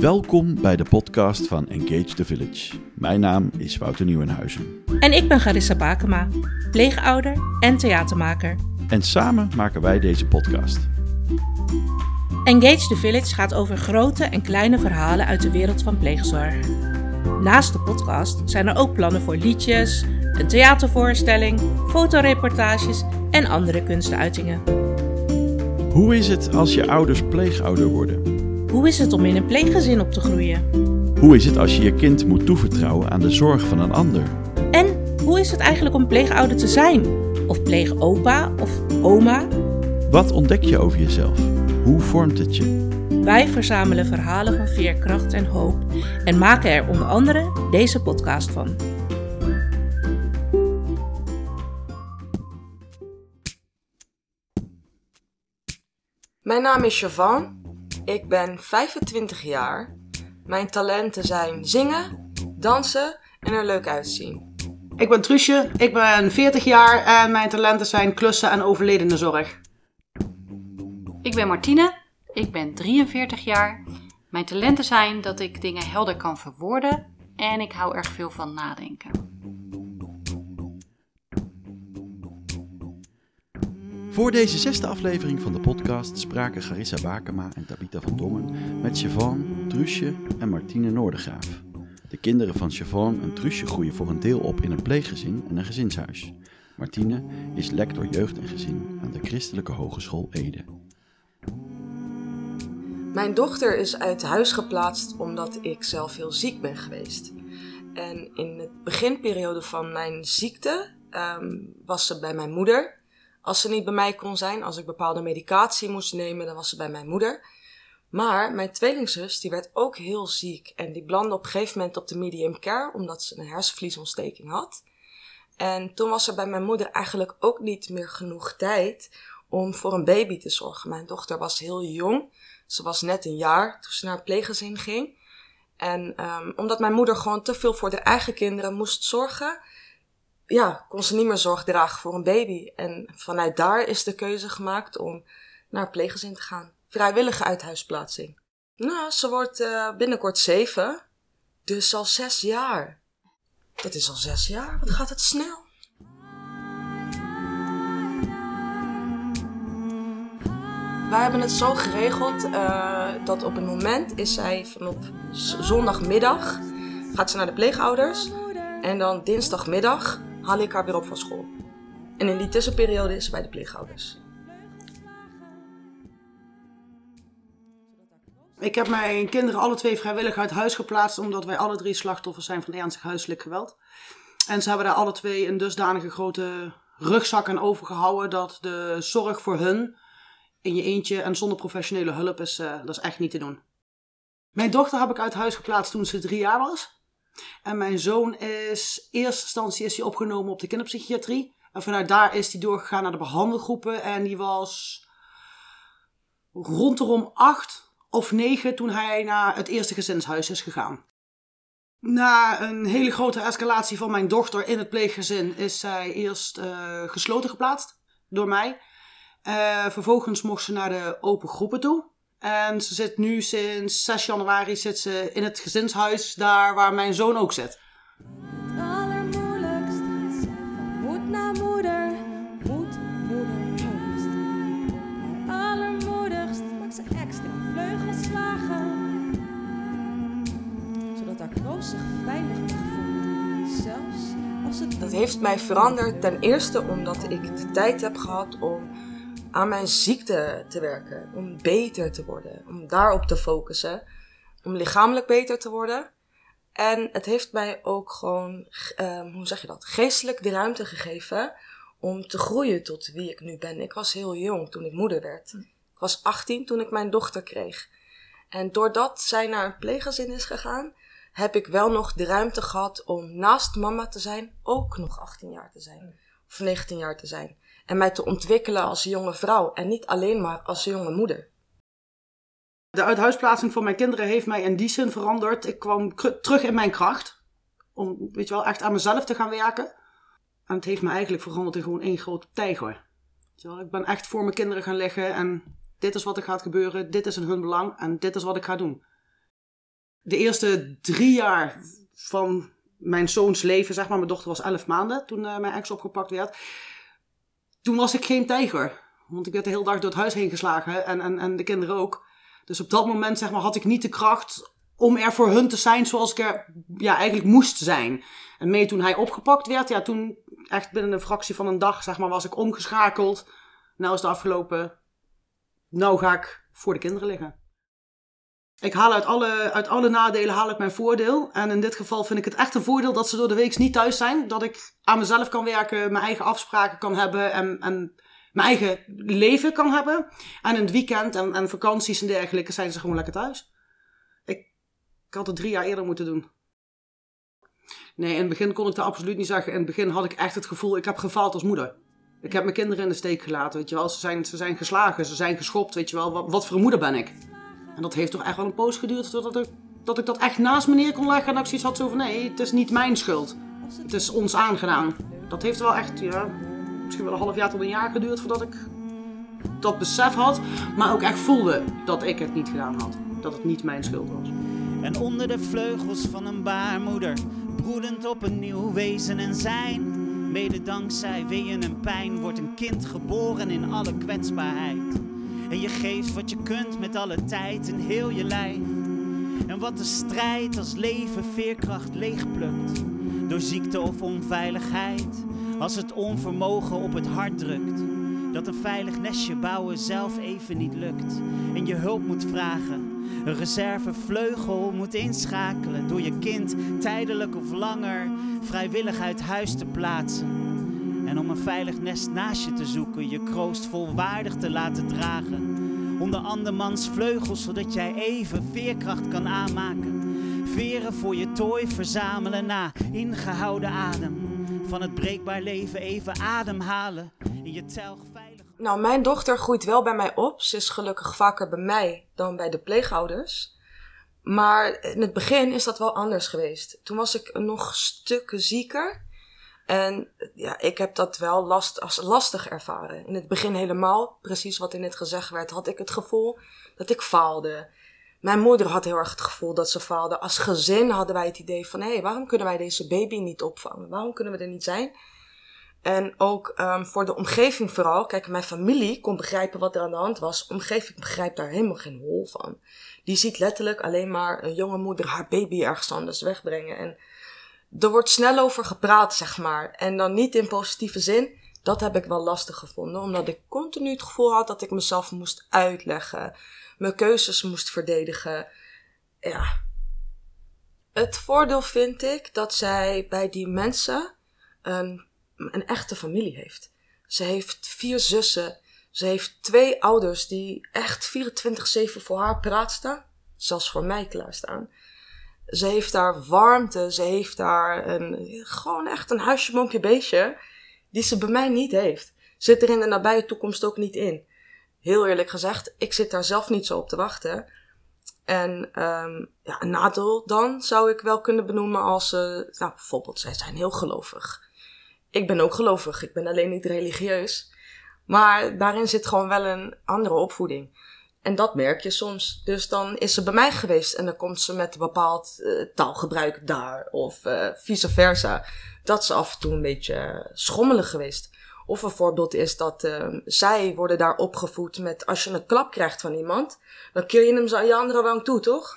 Welkom bij de podcast van Engage the Village. Mijn naam is Wouter Nieuwenhuizen. En ik ben Garissa Bakema, pleegouder en theatermaker. En samen maken wij deze podcast. Engage the Village gaat over grote en kleine verhalen uit de wereld van pleegzorg. Naast de podcast zijn er ook plannen voor liedjes, een theatervoorstelling, fotoreportages en andere kunstuitingen. Hoe is het als je ouders pleegouder worden? Hoe is het om in een pleeggezin op te groeien? Hoe is het als je je kind moet toevertrouwen aan de zorg van een ander? En hoe is het eigenlijk om pleegouder te zijn? Of pleegopa of oma? Wat ontdek je over jezelf? Hoe vormt het je? Wij verzamelen verhalen van veerkracht en hoop en maken er onder andere deze podcast van. Mijn naam is Siobhan. Ik ben 25 jaar. Mijn talenten zijn zingen, dansen en er leuk uitzien. Ik ben Truusje, ik ben 40 jaar en mijn talenten zijn klussen en overledendenzorg. Ik ben Martine, ik ben 43 jaar. Mijn talenten zijn dat ik dingen helder kan verwoorden en ik hou erg veel van nadenken. Voor deze zesde aflevering van de podcast spraken Garissa Bakema en Tabita van Dongen met Siobhan, Truusje en Martine Noordegraaf. De kinderen van Siobhan en Truusje groeien voor een deel op in een pleeggezin en een gezinshuis. Martine is lector jeugd en gezin aan de Christelijke Hogeschool Ede. Mijn dochter is uit huis geplaatst omdat ik zelf heel ziek ben geweest. En in de beginperiode van mijn ziekte ehm, was ze bij mijn moeder. Als ze niet bij mij kon zijn, als ik bepaalde medicatie moest nemen, dan was ze bij mijn moeder. Maar mijn tweelingzus, die werd ook heel ziek. En die belandde op een gegeven moment op de medium care, omdat ze een hersenvliesontsteking had. En toen was er bij mijn moeder eigenlijk ook niet meer genoeg tijd om voor een baby te zorgen. Mijn dochter was heel jong. Ze was net een jaar toen ze naar het pleeggezin ging. En um, omdat mijn moeder gewoon te veel voor de eigen kinderen moest zorgen, ja, kon ze niet meer zorg dragen voor een baby. En vanuit daar is de keuze gemaakt om naar het pleeggezin te gaan. Vrijwillige uithuisplaatsing. Nou, ze wordt uh, binnenkort zeven, dus al zes jaar. Dat is al zes jaar, wat gaat het snel. Wij hebben het zo geregeld uh, dat op een moment is zij vanaf zondagmiddag gaat ze naar de pleegouders. En dan dinsdagmiddag haal ik haar weer op van school. En in die tussenperiode is ze bij de pleegouders. Ik heb mijn kinderen alle twee vrijwillig uit huis geplaatst, omdat wij alle drie slachtoffers zijn van ernstig huiselijk geweld. En ze hebben daar alle twee een dusdanige grote rugzak aan overgehouden dat de zorg voor hun in je eentje en zonder professionele hulp is, uh, dat is echt niet te doen. Mijn dochter heb ik uit huis geplaatst toen ze drie jaar was. En mijn zoon is, in eerste instantie is hij opgenomen op de kinderpsychiatrie. En vanuit daar is hij doorgegaan naar de behandelgroepen. En die was rondom acht of negen toen hij naar het eerste gezinshuis is gegaan. Na een hele grote escalatie van mijn dochter in het pleeggezin is zij eerst uh, gesloten geplaatst door mij. Uh, vervolgens mocht ze naar de open groepen toe. En ze zit nu sinds 6 januari zit ze in het gezinshuis, daar waar mijn zoon ook zit. Het allermoeilijkst is van moed naar moeder, moet moeder. Het allermoedigst maakt ze extra vleugelslagen, zodat haar kroos zich veilig mag voelen, zelfs als het... Dat heeft mij veranderd ten eerste omdat ik de tijd heb gehad om aan mijn ziekte te werken. Om beter te worden. Om daarop te focussen. Om lichamelijk beter te worden. En het heeft mij ook gewoon, um, hoe zeg je dat, geestelijk de ruimte gegeven om te groeien tot wie ik nu ben. Ik was heel jong toen ik moeder werd. Ik was 18 toen ik mijn dochter kreeg. En doordat zij naar een pleeggezin is gegaan, heb ik wel nog de ruimte gehad om naast mama te zijn ook nog 18 jaar te zijn. Of 19 jaar te zijn en mij te ontwikkelen als jonge vrouw en niet alleen maar als jonge moeder. De uithuisplaatsing van mijn kinderen heeft mij in die zin veranderd. Ik kwam terug in mijn kracht. Om, weet je wel, echt aan mezelf te gaan werken. En het heeft me eigenlijk veranderd in gewoon één grote tijger. Ik ben echt voor mijn kinderen gaan liggen en dit is wat er gaat gebeuren, dit is in hun belang en dit is wat ik ga doen. De eerste drie jaar van mijn zoons leven, zeg maar, mijn dochter was elf maanden toen uh, mijn ex opgepakt werd. Toen was ik geen tijger, want ik werd de hele dag door het huis heen geslagen en, en, en de kinderen ook. Dus op dat moment, zeg maar, had ik niet de kracht om er voor hun te zijn zoals ik er ja, eigenlijk moest zijn. En mee toen hij opgepakt werd, ja, toen echt binnen een fractie van een dag, zeg maar, was ik omgeschakeld. Nou is het afgelopen. Nou ga ik voor de kinderen liggen. Ik haal uit alle, uit alle nadelen haal ik mijn voordeel. En in dit geval vind ik het echt een voordeel dat ze door de week niet thuis zijn. Dat ik aan mezelf kan werken, mijn eigen afspraken kan hebben en, en mijn eigen leven kan hebben. En in het weekend en, en vakanties en dergelijke zijn ze gewoon lekker thuis. Ik, had het drie jaar eerder moeten doen. Nee, in het begin kon ik dat absoluut niet zeggen. In het begin had ik echt het gevoel, ik heb gefaald als moeder. Ik heb mijn kinderen in de steek gelaten, weet je wel. Ze zijn, ze zijn geslagen, ze zijn geschopt, weet je wel. Wat, wat voor moeder ben ik? En dat heeft toch echt wel een poos geduurd totdat ik, dat ik dat echt naast me neer kon leggen. En dat ik zoiets had zo van, nee, het is niet mijn schuld. Het is ons aangedaan. Dat heeft wel echt, ja, misschien wel een half jaar tot een jaar geduurd voordat ik dat besef had. Maar ook echt voelde dat ik het niet gedaan had. Dat het niet mijn schuld was. En onder de vleugels van een baarmoeder, broedend op een nieuw wezen en zijn. Mede dankzij weeën en pijn wordt een kind geboren in alle kwetsbaarheid. En je geeft wat je kunt met alle tijd en heel je lijf. En wat de strijd als leven veerkracht leegplukt. Door ziekte of onveiligheid. Als het onvermogen op het hart drukt. Dat een veilig nestje bouwen zelf even niet lukt. En je hulp moet vragen. Een reservevleugel moet inschakelen. Door je kind tijdelijk of langer vrijwillig uit huis te plaatsen. En om een veilig nest naast je te zoeken, je kroost volwaardig te laten dragen. Onder andermans vleugels, zodat jij even veerkracht kan aanmaken. Veren voor je tooi verzamelen na ingehouden adem. Van het breekbaar leven even ademhalen. In je telg veilig. Nou, mijn dochter groeit wel bij mij op. Ze is gelukkig vaker bij mij dan bij de pleegouders. Maar in het begin is dat wel anders geweest. Toen was ik nog stukken zieker. En ja, ik heb dat wel last, als lastig ervaren. In het begin helemaal, precies wat in net gezegd werd, had ik het gevoel dat ik faalde. Mijn moeder had heel erg het gevoel dat ze faalde. Als gezin hadden wij het idee van, hé, hey, waarom kunnen wij deze baby niet opvangen? Waarom kunnen we er niet zijn? En ook um, voor de omgeving vooral. Kijk, mijn familie kon begrijpen wat er aan de hand was. Omgeving begrijpt daar helemaal geen hol van. Die ziet letterlijk alleen maar een jonge moeder haar baby ergens anders wegbrengen. En er wordt snel over gepraat, zeg maar. En dan niet in positieve zin. Dat heb ik wel lastig gevonden, omdat ik continu het gevoel had dat ik mezelf moest uitleggen, mijn keuzes moest verdedigen. Ja. Het voordeel vind ik dat zij bij die mensen een, een echte familie heeft. Ze heeft vier zussen. Ze heeft twee ouders die echt 24-7 voor haar praat staan. Zelfs voor mij klaarstaan. Ze heeft daar warmte. Ze heeft daar een, gewoon echt een huisje, boompje, beestje. Die ze bij mij niet heeft. Zit er in de nabije toekomst ook niet in. Heel eerlijk gezegd, ik zit daar zelf niet zo op te wachten. En um, ja, een nadeel dan zou ik wel kunnen benoemen als, uh, nou bijvoorbeeld, zij zijn heel gelovig. Ik ben ook gelovig, ik ben alleen niet religieus. Maar daarin zit gewoon wel een andere opvoeding. En dat merk je soms. Dus dan is ze bij mij geweest en dan komt ze met een bepaald uh, taalgebruik daar. Of uh, vice versa. Dat ze af en toe een beetje schommelig geweest. Of een voorbeeld is dat uh, zij worden daar opgevoed met als je een klap krijgt van iemand, dan keer je hem zo aan je andere wang toe, toch?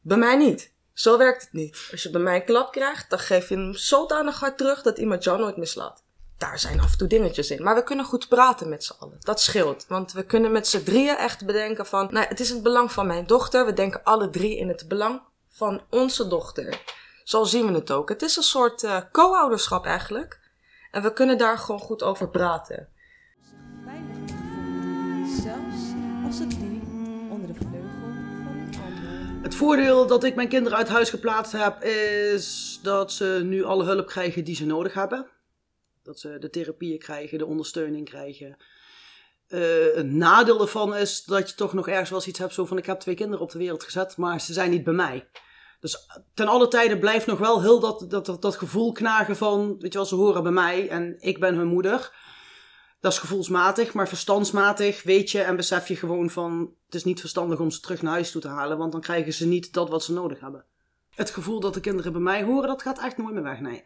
Bij mij niet. Zo werkt het niet. Als je bij mij een klap krijgt, dan geef je hem zodanig hard terug dat iemand jou nooit meer slaat daar zijn af en toe dingetjes in. Maar we kunnen goed praten met z'n allen. Dat scheelt. Want we kunnen met z'n drieën echt bedenken van... Nou, het is het belang van mijn dochter. We denken alle drie in het belang van onze dochter. Zo zien we het ook. Het is een soort uh, co-ouderschap eigenlijk. En we kunnen daar gewoon goed over praten. Zelfs als het niet onder de vleugel van een ander. Het voordeel dat ik mijn kinderen uit huis geplaatst heb, is dat ze nu alle hulp krijgen die ze nodig hebben. Dat ze de therapieën krijgen, de ondersteuning krijgen. Uh, een nadeel ervan is dat je toch nog ergens wel iets hebt zo van ik heb twee kinderen op de wereld gezet, maar ze zijn niet bij mij. Dus ten alle tijde blijft nog wel heel dat, dat, dat, dat gevoel knagen van, weet je wel, ze horen bij mij en ik ben hun moeder. Dat is gevoelsmatig, maar verstandsmatig weet je en besef je gewoon van... het is niet verstandig om ze terug naar huis toe te halen, want dan krijgen ze niet dat wat ze nodig hebben. Het gevoel dat de kinderen bij mij horen, dat gaat echt nooit meer weg, nee.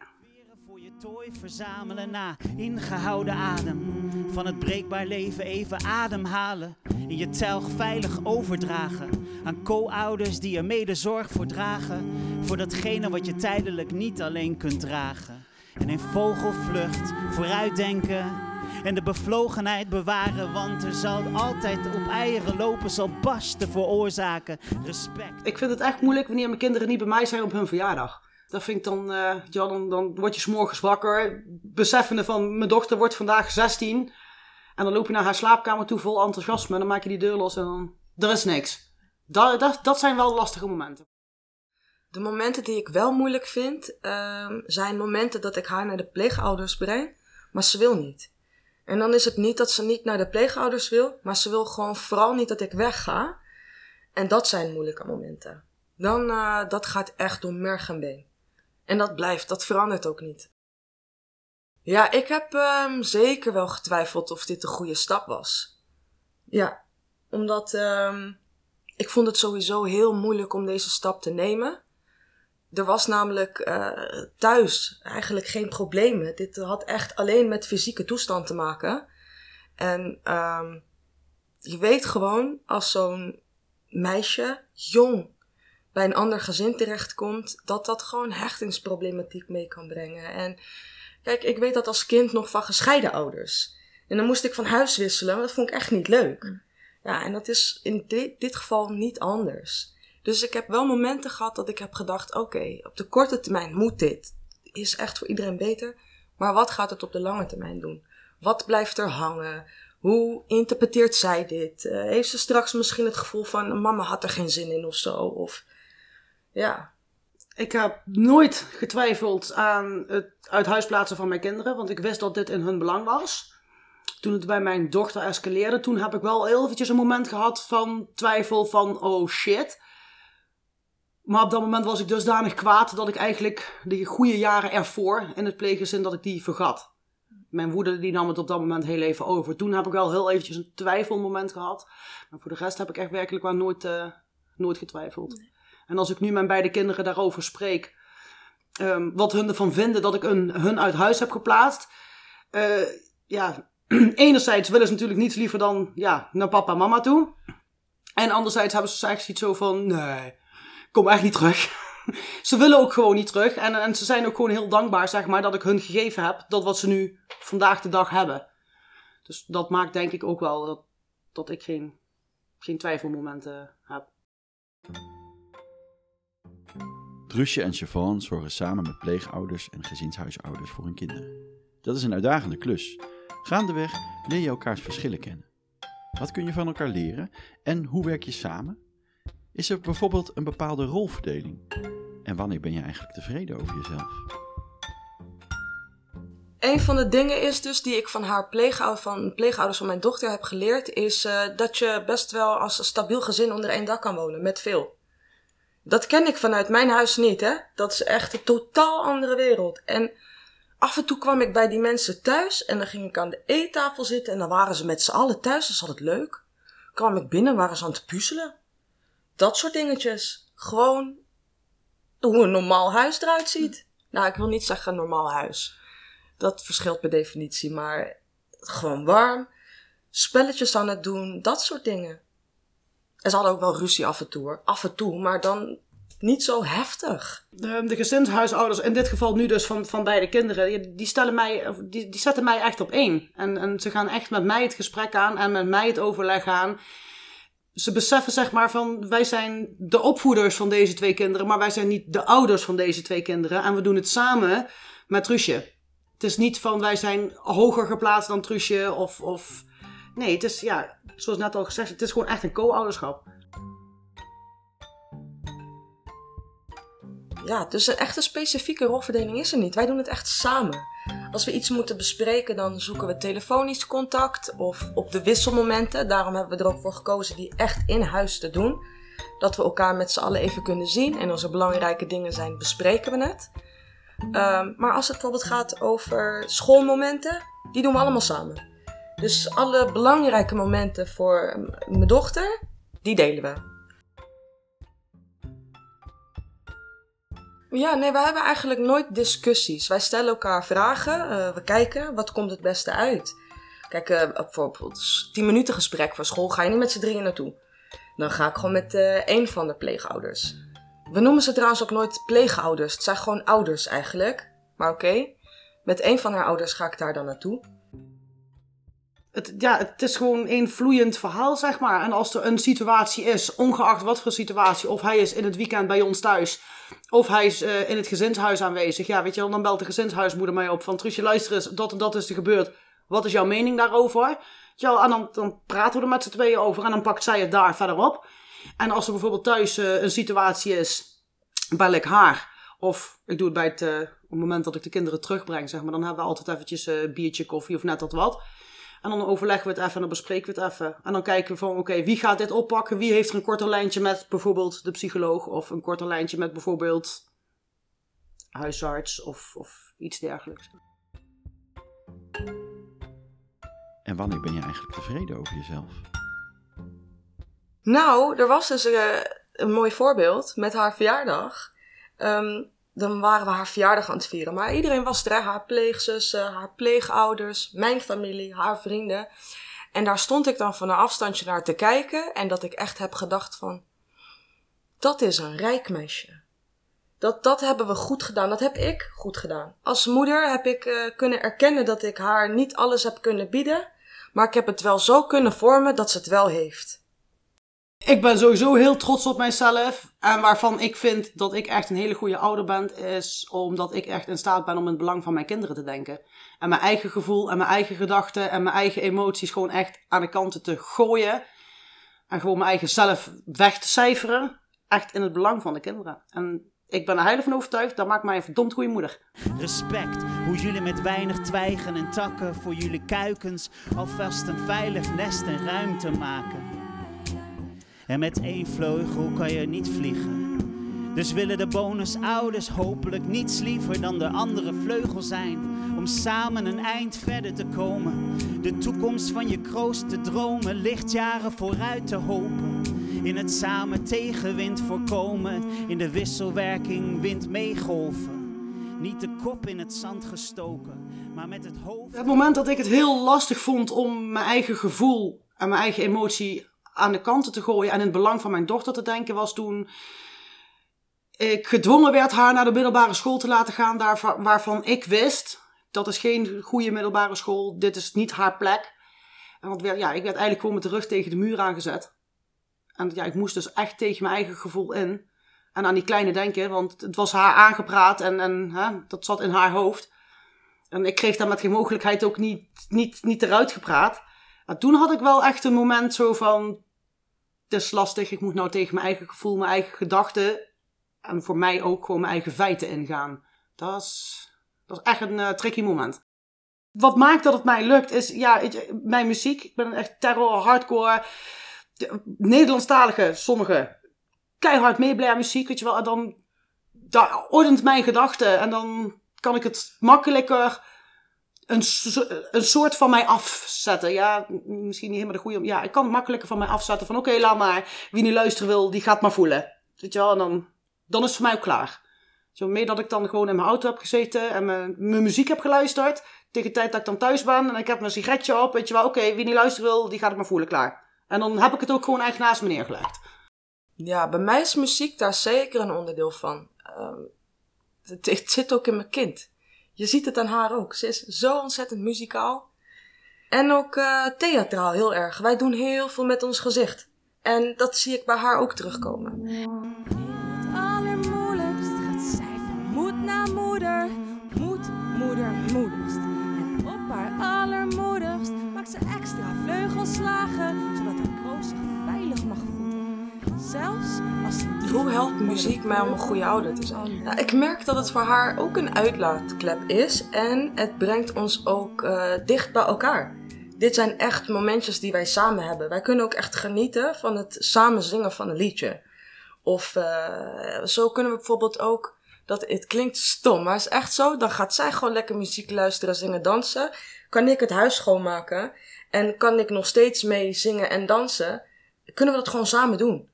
Tooi verzamelen na ingehouden adem. Van het breekbaar leven even ademhalen. In je telg veilig overdragen. Aan co-ouders die er mede zorg voor dragen. Voor datgene wat je tijdelijk niet alleen kunt dragen. En in vogelvlucht vooruitdenken. En de bevlogenheid bewaren, want er zal altijd op eieren lopen, zal barsten veroorzaken. Respect. Ik vind het echt moeilijk wanneer mijn kinderen niet bij mij zijn op hun verjaardag. Dat vind ik dan, eh, ja, dan, dan word je s'morgens wakker, beseffende van mijn dochter wordt vandaag 16. En dan loop je naar haar slaapkamer toe vol enthousiasme en dan maak je die deur los en dan, er is niks. Dat, dat, dat zijn wel lastige momenten. De momenten die ik wel moeilijk vind, ehm, zijn momenten dat ik haar naar de pleegouders breng, maar ze wil niet. En dan is het niet dat ze niet naar de pleegouders wil, maar ze wil gewoon vooral niet dat ik wegga. En dat zijn moeilijke momenten. Dan, uh, dat gaat echt door merg en been. En dat blijft, dat verandert ook niet. Ja, ik heb um, zeker wel getwijfeld of dit de goede stap was. Ja, omdat um, ik vond het sowieso heel moeilijk om deze stap te nemen. Er was namelijk uh, thuis eigenlijk geen problemen. Dit had echt alleen met fysieke toestand te maken. En um, je weet gewoon als zo'n meisje jong bij een ander gezin terechtkomt, dat dat gewoon hechtingsproblematiek mee kan brengen. En kijk, ik weet dat als kind nog van gescheiden ouders. En dan moest ik van huis wisselen, maar dat vond ik echt niet leuk. Mm. Ja, en dat is in dit, dit geval niet anders. Dus ik heb wel momenten gehad dat ik heb gedacht: oké, op de korte termijn moet dit. Is echt voor iedereen beter. Maar wat gaat het op de lange termijn doen? Wat blijft er hangen? Hoe interpreteert zij dit? Uh, heeft ze straks misschien het gevoel van: mama had er geen zin in of zo? Of ja. Ik heb nooit getwijfeld aan het uit huis plaatsen van mijn kinderen, want ik wist dat dit in hun belang was. Toen het bij mijn dochter escaleerde, toen heb ik wel heel eventjes een moment gehad van twijfel van oh shit. Maar op dat moment was ik dusdanig kwaad dat ik eigenlijk de goede jaren ervoor in het pleeggezin dat ik die vergat. Mijn woede die nam het op dat moment heel even over. Toen heb ik wel heel eventjes een twijfelmoment gehad. Maar voor de rest heb ik echt werkelijk wel nooit, uh, nooit getwijfeld. En als ik nu mijn beide kinderen daarover spreek, um, wat hun ervan vinden dat ik een, hun uit huis heb geplaatst. Uh, ja, enerzijds willen ze natuurlijk niets liever dan ja, naar papa en mama toe. En anderzijds hebben ze eigenlijk zoiets zo van, nee, kom echt niet terug. ze willen ook gewoon niet terug. En, en ze zijn ook gewoon heel dankbaar, zeg maar, dat ik hun gegeven heb dat wat ze nu vandaag de dag hebben. Dus dat maakt denk ik ook wel dat, dat ik geen, geen twijfelmomenten heb. Trusje en Siobhan zorgen samen met pleegouders en gezinshuisouders voor hun kinderen. Dat is een uitdagende klus. Gaandeweg leer je elkaars verschillen kennen. Wat kun je van elkaar leren en hoe werk je samen? Is er bijvoorbeeld een bepaalde rolverdeling? En wanneer ben je eigenlijk tevreden over jezelf? Een van de dingen is dus die ik van haar pleegouder, van pleegouders van mijn dochter heb geleerd, is uh, dat je best wel als een stabiel gezin onder één dak kan wonen, met veel. Dat ken ik vanuit mijn huis niet, hè. Dat is echt een totaal andere wereld. En af en toe kwam ik bij die mensen thuis en dan ging ik aan de eettafel zitten en dan waren ze met z'n allen thuis, dat is altijd leuk. Kwam ik binnen, waren ze aan het puzzelen. Dat soort dingetjes. Gewoon hoe een normaal huis eruit ziet. Nou, ik wil niet zeggen normaal huis. Dat verschilt per definitie, maar gewoon warm. Spelletjes aan het doen, dat soort dingen. Er zal ook wel ruzie af en toe, af en toe, maar dan niet zo heftig. De, de gezinshuisouders, in dit geval nu dus van, van beide kinderen, die, stellen mij, die, die zetten mij echt op één. En, en ze gaan echt met mij het gesprek aan en met mij het overleg aan. Ze beseffen zeg maar van, wij zijn de opvoeders van deze twee kinderen, maar wij zijn niet de ouders van deze twee kinderen. En we doen het samen met Trusje. Het is niet van, wij zijn hoger geplaatst dan Trusje of... of Nee, het is, ja, zoals net al gezegd, het is gewoon echt een co-ouderschap. Ja, dus een echte specifieke rolverdeling is er niet. Wij doen het echt samen. Als we iets moeten bespreken, dan zoeken we telefonisch contact of op de wisselmomenten. Daarom hebben we er ook voor gekozen die echt in huis te doen. Dat we elkaar met z'n allen even kunnen zien en als er belangrijke dingen zijn, bespreken we het. Um, maar als het bijvoorbeeld gaat over schoolmomenten, die doen we allemaal samen. Dus alle belangrijke momenten voor mijn dochter, die delen we. Ja, nee, we hebben eigenlijk nooit discussies. Wij stellen elkaar vragen, eh, we kijken wat komt het beste uit. Kijk, eh, bijvoorbeeld 10 minuten gesprek voor school ga je niet met z'n drieën naartoe. Dan ga ik gewoon met eh één van de pleegouders. We noemen ze trouwens ook nooit pleegouders. Het zijn gewoon ouders eigenlijk. Maar oké, met één van haar ouders ga ik daar dan naartoe. Het, ja, het is gewoon een vloeiend verhaal, zeg maar. En als er een situatie is, ongeacht wat voor situatie, of hij is in het weekend bij ons thuis, of hij is eh, in het gezinshuis aanwezig, ja, weet je dan belt de gezinshuismoeder mij op van, luister eens, dat en dat is er gebeurd. Wat is jouw mening daarover? Wel, en dan, dan praten we er met z'n tweeën over en dan pakt zij het daar verder op. En als er bijvoorbeeld thuis eh, een situatie is, bel ik haar. Of ik doe het bij het, eh, op het moment dat ik de kinderen terugbreng, zeg maar, dan hebben we altijd eventjes een biertje, koffie of net dat wat. En dan overleggen we het even en dan bespreken we het even. En dan kijken we van, oké, wie gaat dit oppakken? Wie heeft er een korter lijntje met bijvoorbeeld de psycholoog? Of een korter lijntje met bijvoorbeeld huisarts of, of iets dergelijks. En wanneer ben je eigenlijk tevreden over jezelf? Nou, er was dus eh, een mooi voorbeeld met haar verjaardag. Ehm, dan waren we haar verjaardag aan het vieren. Maar iedereen was er, haar pleegzussen, haar pleegouders, mijn familie, haar vrienden. En daar stond ik dan van een afstandje naar te kijken. En dat ik echt heb gedacht van... Dat is een rijk meisje. Dat, dat hebben we goed gedaan. Dat heb ik goed gedaan. Als moeder heb ik eh, kunnen erkennen dat ik haar niet alles heb kunnen bieden. Maar ik heb het wel zo kunnen vormen dat ze het wel heeft. Ik ben sowieso heel trots op mijzelf. En waarvan ik vind dat ik echt een hele goede ouder ben, is omdat ik echt in staat ben om in het belang van mijn kinderen te denken. En mijn eigen gevoel en mijn eigen gedachten en mijn eigen emoties gewoon echt aan de kanten te gooien. En gewoon mijn eigen zelf weg te cijferen. Echt in het belang van de kinderen. En ik ben er heilig van overtuigd, dat maakt mij een verdomd goede moeder. Respect, hoe jullie met weinig twijgen en takken voor jullie kuikens alvast een veilig nest en ruimte maken. En met één vleugel kan je niet vliegen. Dus willen de bonusouders hopelijk niets liever dan de andere vleugel zijn. Om samen een eind verder te komen. De toekomst van je kroost te dromen, lichtjaren vooruit te hopen. In het samen tegenwind voorkomen, in de wisselwerking wind meegolven. Niet de kop in het zand gestoken, maar met het hoofd. Het moment dat ik het heel lastig vond om mijn eigen gevoel en mijn eigen emotie aan de kanten te gooien en in het belang van mijn dochter te denken, was toen ik gedwongen werd haar naar de middelbare school te laten gaan, daar, waarvan ik wist, dat is geen goede middelbare school, dit is niet haar plek. En want, ja, ik werd eigenlijk gewoon met de rug tegen de muur aangezet. En ja, ik moest dus echt tegen mijn eigen gevoel in. En aan die kleine denken, want het was haar aangepraat en, en hè, dat zat in haar hoofd. En ik kreeg daar met geen mogelijkheid ook niet, niet, niet eruit gepraat. Maar toen had ik wel echt een moment zo van... Het is lastig, ik moet nou tegen mijn eigen gevoel, mijn eigen gedachten... en voor mij ook gewoon mijn eigen feiten ingaan. Dat is, dat is echt een uh, tricky moment. Wat maakt dat het mij lukt, is ja, mijn muziek. Ik ben echt terror, hardcore... Nederlandstalige, sommige keihard meeblij muziek, weet je wel. En dan daar ordent mijn gedachten. En dan kan ik het makkelijker een, een soort van mij afzetten. Ja, misschien niet helemaal de goede... Ja, ik kan het makkelijker van mij afzetten. Van oké, laat maar. Wie niet luisteren wil, die gaat maar voelen. Weet je wel, en dan, dan is het voor mij ook klaar. Zo meer dat ik dan gewoon in mijn auto heb gezeten en mijn, muziek heb geluisterd. Tegen de tijd dat ik dan thuis ben en ik heb mijn sigaretje op. Weet je wel, oké, wie niet luisteren wil, die gaat het maar voelen, klaar. En dan heb ik het ook gewoon echt naast me neergelegd. Ja, bij mij is muziek daar zeker een onderdeel van. Het, het, zit ook in mijn kind. Je ziet het aan haar ook. Ze is zo ontzettend muzikaal. En ook uh, theatraal heel erg. Wij doen heel veel met ons gezicht. En dat zie ik bij haar ook terugkomen. Het allermoeilijkst gaat zij van moed naar moeder. Moed, moeder, moedigst. En op haar allermoedigst maakt ze extra vleugelslagen, zodat haar kroost zich. Zelfs als Hoe helpt muziek mij om een goede ouder te zijn? Nou, ik merk dat het voor haar ook een uitlaatklep is en het brengt ons ook uh, dicht bij elkaar. Dit zijn echt momentjes die wij samen hebben. Wij kunnen ook echt genieten van het samen zingen van een liedje. Of uh, zo kunnen we bijvoorbeeld ook, dat, het klinkt stom, maar het is echt zo. Dan gaat zij gewoon lekker muziek luisteren, zingen, dansen. Kan ik het huis schoonmaken. En kan ik nog steeds mee zingen en dansen? Kunnen we dat gewoon samen doen?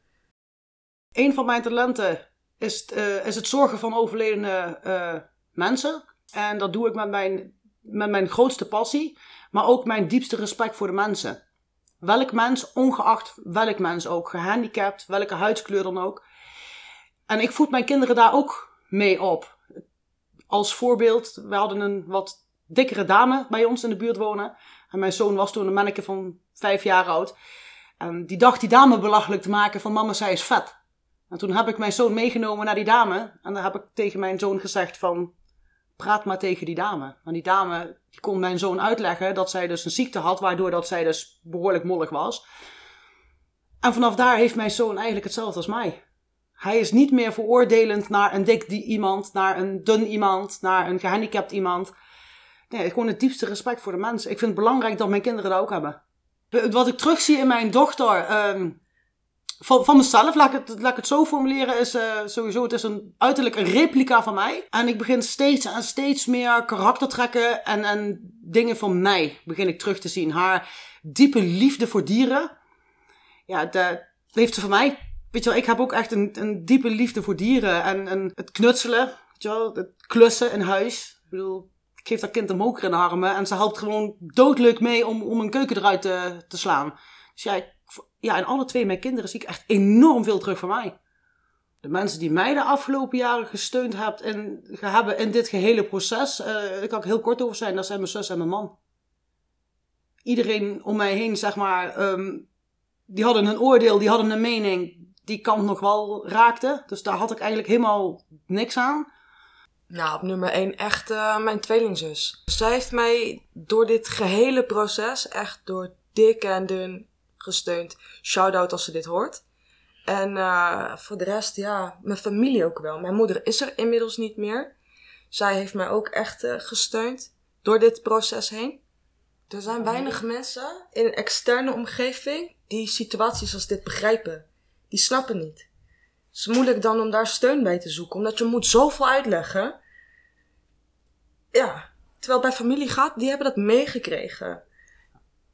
Een van mijn talenten is, uh, is het zorgen van overledene uh, mensen. En dat doe ik met mijn, met mijn grootste passie, maar ook mijn diepste respect voor de mensen. Welk mens, ongeacht welk mens ook, gehandicapt, welke huidskleur dan ook. En ik voed mijn kinderen daar ook mee op. Als voorbeeld, we hadden een wat dikkere dame bij ons in de buurt wonen. En mijn zoon was toen een manneke van vijf jaar oud. En die dacht die dame belachelijk te maken van mama, zij is vet. En toen heb ik mijn zoon meegenomen naar die dame. En dan heb ik tegen mijn zoon gezegd van, praat maar tegen die dame. Want die dame die kon mijn zoon uitleggen dat zij dus een ziekte had, waardoor dat zij dus behoorlijk mollig was. En vanaf daar heeft mijn zoon eigenlijk hetzelfde als mij. Hij is niet meer veroordelend naar een dik iemand, naar een dun iemand, naar een gehandicapt iemand. Nee, gewoon het diepste respect voor de mensen. Ik vind het belangrijk dat mijn kinderen dat ook hebben. Wat ik terugzie in mijn dochter, um, van, mezelf, laat ik, het, het zo formuleren, is uh, sowieso, het is een, uiterlijk een replica van mij. En ik begin steeds en steeds meer karaktertrekken en, en dingen van mij begin ik terug te zien. Haar diepe liefde voor dieren, ja, dat heeft ze van mij. Weet je wel, ik heb ook echt een, een diepe liefde voor dieren en, en het knutselen, weet je het klussen in huis. Ik bedoel, ik geef dat kind een moker in de armen en ze helpt gewoon doodleuk mee om, om een keuken eruit te, te slaan. Dus ja, ja, en alle twee mijn kinderen zie ik echt enorm veel terug van mij. De mensen die mij de afgelopen jaren gesteund hebben in, hebben in dit gehele proces, uh, daar kan ik heel kort over zijn, dat zijn mijn zus en mijn man. Iedereen om mij heen, zeg maar, um, die hadden een oordeel, die hadden een mening, die kant nog wel raakte. Dus daar had ik eigenlijk helemaal niks aan. Nou, op nummer 1 echt uh, mijn tweelingzus. Zij heeft mij door dit gehele proces, echt door dik en dun, gesteund. Shout-out als ze dit hoort. En uh, voor de rest, ja, mijn familie ook wel. Mijn moeder is er inmiddels niet meer. Zij heeft mij ook echt uh, gesteund door dit proces heen. Er zijn weinig mensen in een externe omgeving die situaties als dit begrijpen. Die snappen niet. Het is moeilijk dan om daar steun bij te zoeken, omdat je moet zoveel uitleggen. Ja, terwijl bij familie gaat, die hebben dat meegekregen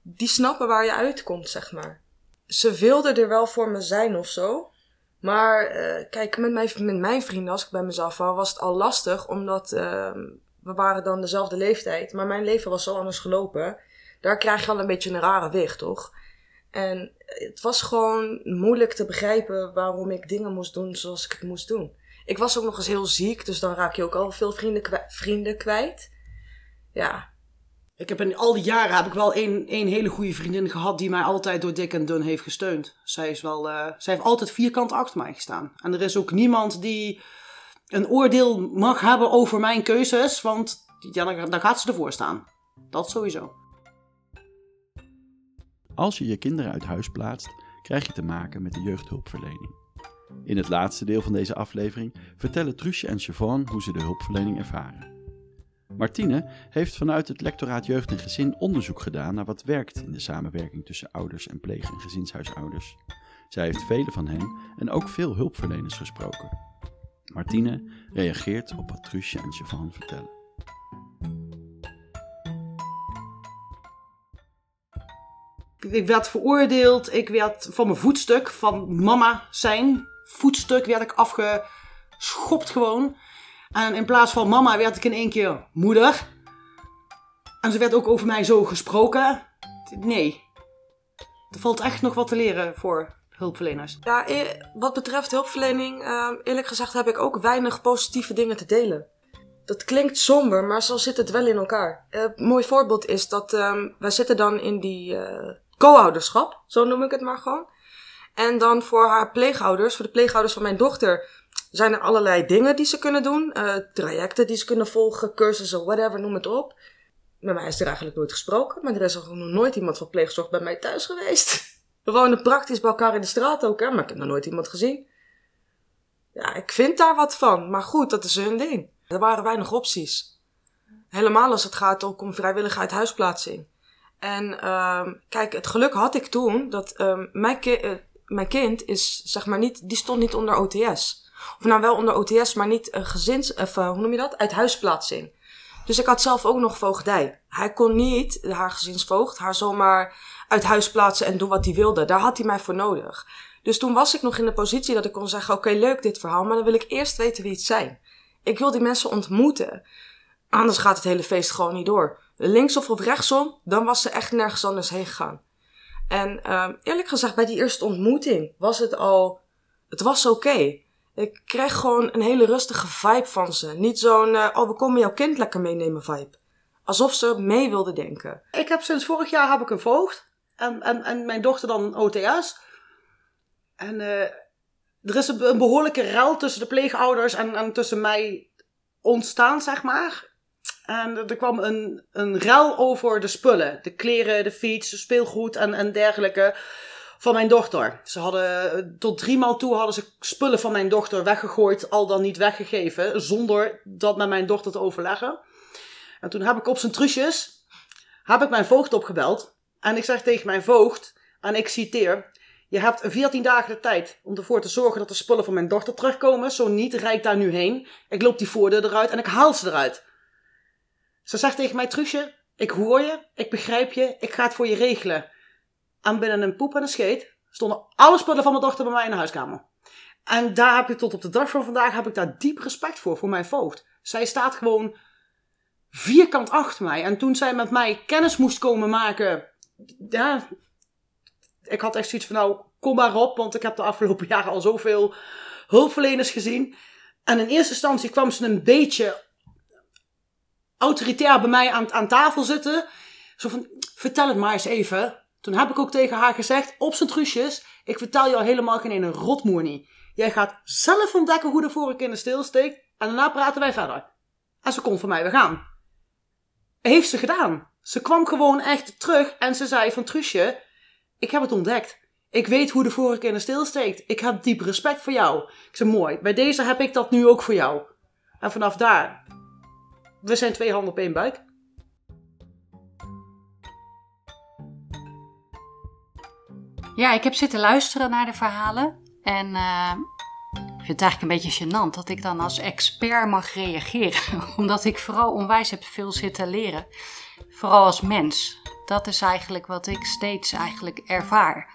die snappen waar je uitkomt, zeg maar. Ze wilden er wel voor me zijn of zo. Maar uh, kijk, met mijn, met mijn vrienden, als ik bij mezelf was, was het al lastig. Omdat uh, we waren dan dezelfde leeftijd. Maar mijn leven was zo anders gelopen. Daar krijg je al een beetje een rare weg, toch? En het was gewoon moeilijk te begrijpen waarom ik dingen moest doen zoals ik het moest doen. Ik was ook nog eens heel ziek, dus dan raak je ook al veel vrienden, vrienden kwijt. Ja, ik heb in al die jaren heb ik wel één, één hele goede vriendin gehad die mij altijd door dik en dun heeft gesteund. Zij, is wel, uh, zij heeft altijd vierkant achter mij gestaan. En er is ook niemand die een oordeel mag hebben over mijn keuzes, want ja, dan, gaat ze ervoor staan. Dat sowieso. Als je je kinderen uit huis plaatst, krijg je te maken met de jeugdhulpverlening. In het laatste deel van deze aflevering vertellen Truusje en Siobhan hoe ze de hulpverlening ervaren. Martine heeft vanuit het lectoraat Jeugd en Gezin onderzoek gedaan naar wat werkt in de samenwerking tussen ouders en pleeg- en gezinshuishouders. Zij heeft vele van hen en ook veel hulpverleners gesproken. Martine reageert op wat Truusje en Siobhan vertellen. Ik werd veroordeeld, ik werd van mijn voetstuk, van mama zijn voetstuk, werd ik afgeschopt gewoon. En in plaats van mama werd ik in één keer moeder. En ze werd ook over mij zo gesproken. Nee. Er valt echt nog wat te leren voor hulpverleners. Ja, wat betreft hulpverlening, ehm, eerlijk gezegd heb ik ook weinig positieve dingen te delen. Dat klinkt somber, maar zo zit het wel in elkaar. Een eh, mooi voorbeeld is dat um, wij zitten dan in die uh, co-ouderschap, zo noem ik het maar gewoon. En dan voor haar pleegouders, voor de pleegouders van mijn dochter, zijn er allerlei dingen die ze kunnen doen. Uh, trajecten die ze kunnen volgen, cursussen, whatever, noem het op. Met mij is er eigenlijk nooit gesproken, maar er is nog nooit iemand van pleegzorg bij mij thuis geweest. We wonen praktisch bij elkaar in de straat ook, hè, maar ik heb nog nooit iemand gezien. Ja, ik vind daar wat van, maar goed, dat is hun ding. Er waren weinig opties. Helemaal als het gaat om vrijwillige uithuisplaatsing. En um, kijk, het geluk had ik toen dat um, mijn, uh, mijn kind is, zeg maar niet, die stond niet onder OTS. Of nou wel onder OTS, maar niet uh, gezins, of uh, hoe noem je dat? Uit huisplaatsing. Dus ik had zelf ook nog voogdij. Hij kon niet, haar gezinsvoogd, haar zomaar uit huis plaatsen en doen wat hij wilde. Daar had hij mij voor nodig. Dus toen was ik nog in de positie dat ik kon zeggen: Oké, leuk dit verhaal, maar dan wil ik eerst weten wie het zijn. Ik wil die mensen ontmoeten. Anders gaat het hele feest gewoon niet door. Linksof of rechtsom, dan was ze echt nergens anders heen gegaan. En uh, eerlijk gezegd, bij die eerste ontmoeting was het al. Het was oké. Ik kreeg gewoon een hele rustige vibe van ze. Niet zo'n, uh, oh, we komen jouw kind lekker meenemen vibe. Alsof ze mee wilde denken. Ik heb sinds vorig jaar heb ik een voogd. En, en, en mijn dochter dan OTS. En uh, er is een, behoorlijke ruil tussen de pleegouders en, en tussen mij ontstaan, zeg maar. En er kwam een, een ruil over de spullen. De kleren, de fiets, speelgoed en, en dergelijke van mijn dochter. Ze hadden tot drie maal toe hadden ze spullen van mijn dochter weggegooid, al dan niet weggegeven, zonder dat met mijn dochter te overleggen. En toen heb ik op zijn truusjes, heb ik mijn voogd opgebeld. En ik zeg tegen mijn voogd, en ik citeer, je hebt 14 dagen de tijd om ervoor te zorgen dat de spullen van mijn dochter terugkomen. Zo niet, rijd daar nu heen. Ik loop die voordeur eruit en ik haal ze eruit. Ze zegt tegen mij, Truusje, ik hoor je, ik begrijp je, ik ga het voor je regelen. En binnen een poep en een scheet stonden alle spullen van mijn dochter bij mij in de huiskamer. En daar heb ik tot op de dag van vandaag heb ik daar diep respect voor, voor mijn voogd. Zij staat gewoon vierkant achter mij. En toen zij met mij kennis moest komen maken, ja, ik had echt zoiets van nou, kom maar op, want ik heb de afgelopen jaren al zoveel hulpverleners gezien. En in eerste instantie kwam ze een beetje autoritair bij mij aan, aan tafel zitten. Zo van, vertel het maar eens even. Toen heb ik ook tegen haar gezegd, op zijn truusjes, ik vertel je al helemaal geen ene rotmoer niet. Jij gaat zelf ontdekken hoe de vork in de stil steekt en daarna praten wij verder. En ze kon van mij weer gaan. Heeft ze gedaan. Ze kwam gewoon echt terug en ze zei van Truusje, ik heb het ontdekt. Ik weet hoe de vork in de stil steekt. Ik heb diep respect voor jou. Ik zei, mooi. Bij deze heb ik dat nu ook voor jou. En vanaf daar, we zijn twee handen op één buik. Ja, ik heb zitten luisteren naar de verhalen. En uh, ik vind het eigenlijk een beetje gênant dat ik dan als expert mag reageren. Omdat ik vooral onwijs heb veel zitten leren. Vooral als mens. Dat is eigenlijk wat ik steeds eigenlijk ervaar.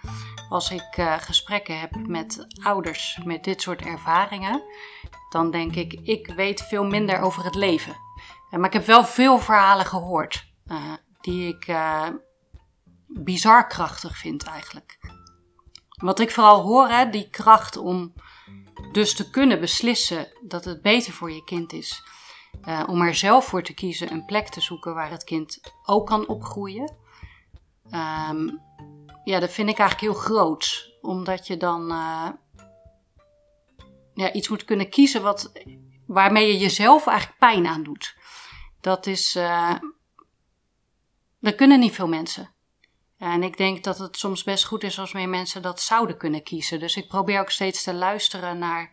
Als ik uh, gesprekken heb met ouders met dit soort ervaringen, dan denk ik, ik weet veel minder over het leven. Maar ik heb wel veel verhalen gehoord die ik bizar krachtig vind eigenlijk. Wat ik vooral hoor, hè, die kracht om dus te kunnen beslissen dat het beter voor je kind is. Uh, om er zelf voor te kiezen een plek te zoeken waar het kind ook kan opgroeien. Um, ja, dat vind ik eigenlijk heel groot. Omdat je dan uh, ja, iets moet kunnen kiezen wat, waarmee je jezelf eigenlijk pijn aan doet. Dat is. Uh, dat kunnen niet veel mensen. En ik denk dat het soms best goed is als meer mensen dat zouden kunnen kiezen. Dus ik probeer ook steeds te luisteren naar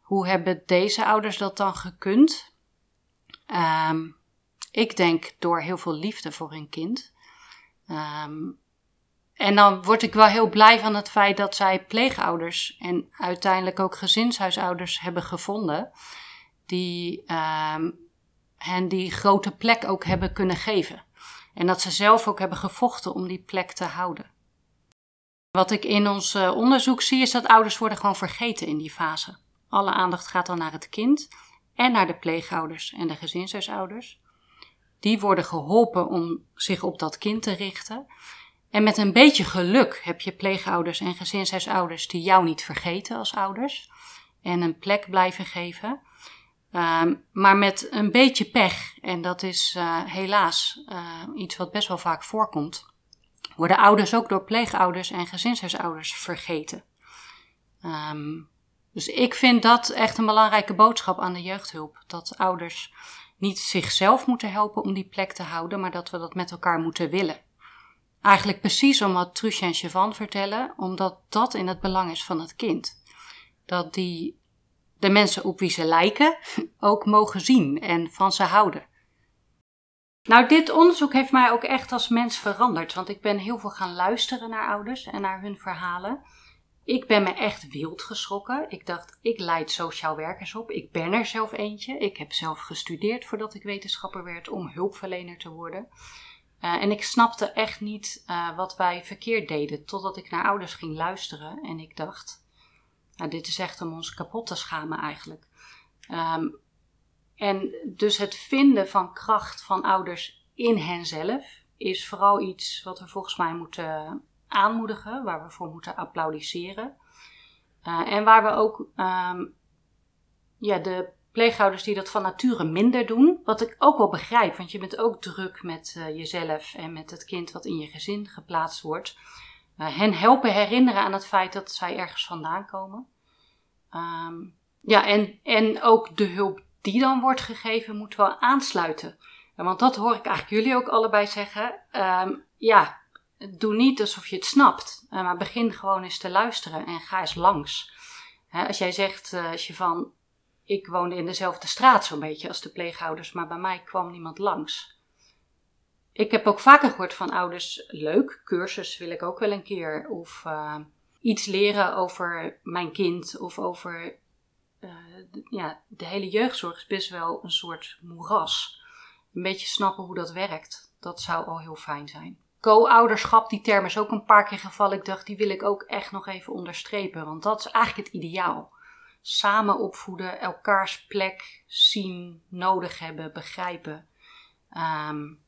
hoe hebben deze ouders dat dan gekund. Um, ik denk door heel veel liefde voor hun kind. Um, en dan word ik wel heel blij van het feit dat zij pleegouders en uiteindelijk ook gezinshuisouders hebben gevonden. Die um, hen die grote plek ook hebben kunnen geven. En dat ze zelf ook hebben gevochten om die plek te houden. Wat ik in ons uh, onderzoek zie is dat ouders worden gewoon vergeten in die fase. Alle aandacht gaat dan naar het kind en naar de pleegouders en de gezinshuisouders. Die worden geholpen om zich op dat kind te richten. En met een beetje geluk heb je pleegouders en gezinshuisouders die jou niet vergeten als ouders en een plek blijven geven. Um, maar met een beetje pech, en dat is uh, helaas uh, iets wat best wel vaak voorkomt, worden ouders ook door pleegouders en gezinshuisouders vergeten. Um, dus ik vind dat echt een belangrijke boodschap aan de jeugdhulp. Dat ouders niet zichzelf moeten helpen om die plek te houden, maar dat we dat met elkaar moeten willen. Eigenlijk precies om wat Truusje en Chevan vertellen, omdat dat in het belang is van het kind. Dat die de mensen op wie ze lijken ook mogen zien en van ze houden. Nou, dit onderzoek heeft mij ook echt als mens veranderd, want ik ben heel veel gaan luisteren naar ouders en naar hun verhalen. ik ben me echt wild geschrokken. Ik dacht, ik leid sociaal werkers op. Ik ben er zelf eentje. Ik heb zelf gestudeerd voordat ik wetenschapper werd om hulpverlener te worden. Uh, en ik snapte echt niet uh, wat wij verkeerd deden, totdat ik naar ouders ging luisteren. En ik dacht, nou, dit is echt om ons kapot te schamen eigenlijk. Um, en dus het vinden van kracht van ouders in henzelf is vooral iets wat we volgens mij moeten aanmoedigen, waar we voor moeten applaudisseren. Uh, en waar we ook um, ja, de pleegouders die dat van nature minder doen, wat ik ook wel begrijp, want je bent ook druk met uh, jezelf en met het kind wat in je gezin geplaatst wordt. Uh, hen helpen herinneren aan het feit dat zij ergens vandaan komen. Um, ja, en, en ook de hulp die dan wordt gegeven, moet wel aansluiten. Want dat hoor ik eigenlijk jullie ook allebei zeggen. Um, ja, doe niet alsof je het snapt, uh, maar begin gewoon eens te luisteren en ga eens langs. als jij zegt, uh, als je van, ik woonde in dezelfde straat zo'n beetje als de pleegouders, maar bij mij kwam niemand langs. Ik heb ook vaker gehoord van ouders, leuk, cursus wil ik ook wel een keer. Of uh, iets leren over mijn kind of over de, ja, de hele jeugdzorg is best wel een soort moeras. Een beetje snappen hoe dat werkt, dat zou al heel fijn zijn. Co-ouderschap, die term is ook een paar keer gevallen. Ik dacht, die wil ik ook echt nog even onderstrepen, want dat is eigenlijk het ideaal. Samen opvoeden, elkaars plek zien, nodig hebben, begrijpen. Um,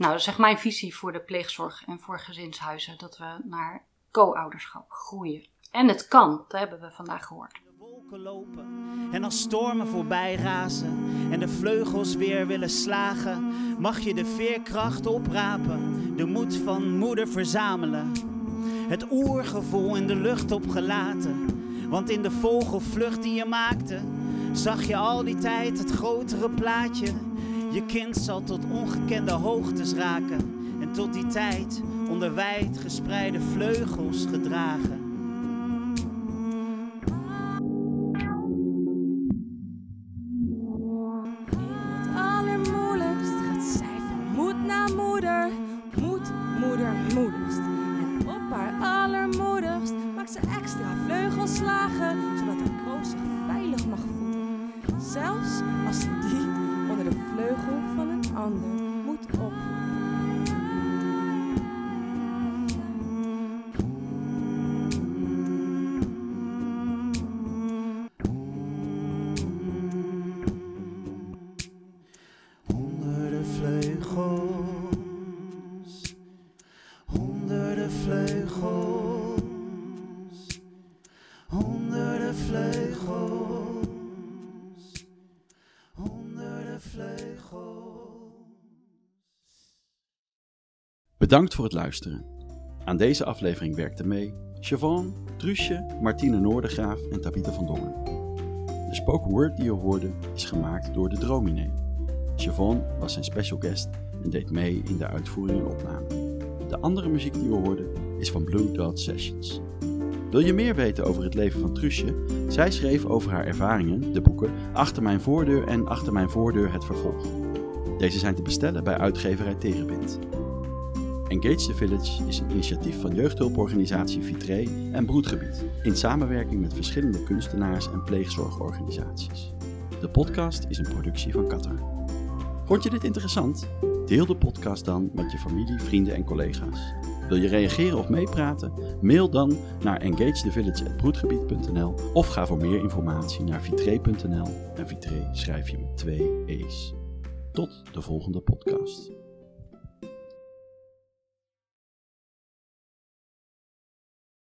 nou, dat is echt mijn visie voor de pleegzorg en voor gezinshuizen, dat we naar co-ouderschap groeien. En het kan, dat hebben we vandaag gehoord lopen en als stormen voorbij razen en de vleugels weer willen slagen, mag je de veerkracht oprapen, de moed van moeder verzamelen. Het oergevoel in de lucht opgelaten, want in de vogelvlucht die je maakte, zag je al die tijd het grotere plaatje. Je kind zal tot ongekende hoogtes raken en tot die tijd onder wijd gespreide vleugels gedragen. Bedankt voor het luisteren. Aan deze aflevering werkten mee Siobhan, Truusje, Martine Noordegraaf en Tabitha van Dongen. De spoken word die je hoorde is gemaakt door de Dromine. Siobhan was zijn special guest en deed mee in de uitvoering en opname. De andere muziek die we hoorden is van Blue Dot Sessions. Wil je meer weten over het leven van Truusje? Zij schreef over haar ervaringen, de boeken Achter mijn voordeur en Achter mijn voordeur het vervolg. Deze zijn te bestellen bij uitgeverij Tegenwind. Engage the Village is een initiatief van jeugdhulporganisatie Vitré en Broedgebied in samenwerking met verschillende kunstenaars en pleegzorgorganisaties. De podcast is een productie van Qatar. Vond je dit interessant? Deel de podcast dan met je familie, vrienden en collega's. Wil je reageren of meepraten? Mail dan naar engagethevillage.broedgebied.nl of ga voor meer informatie naar vitré.nl en Vitré schrijf je met twee e's. Tot de volgende podcast.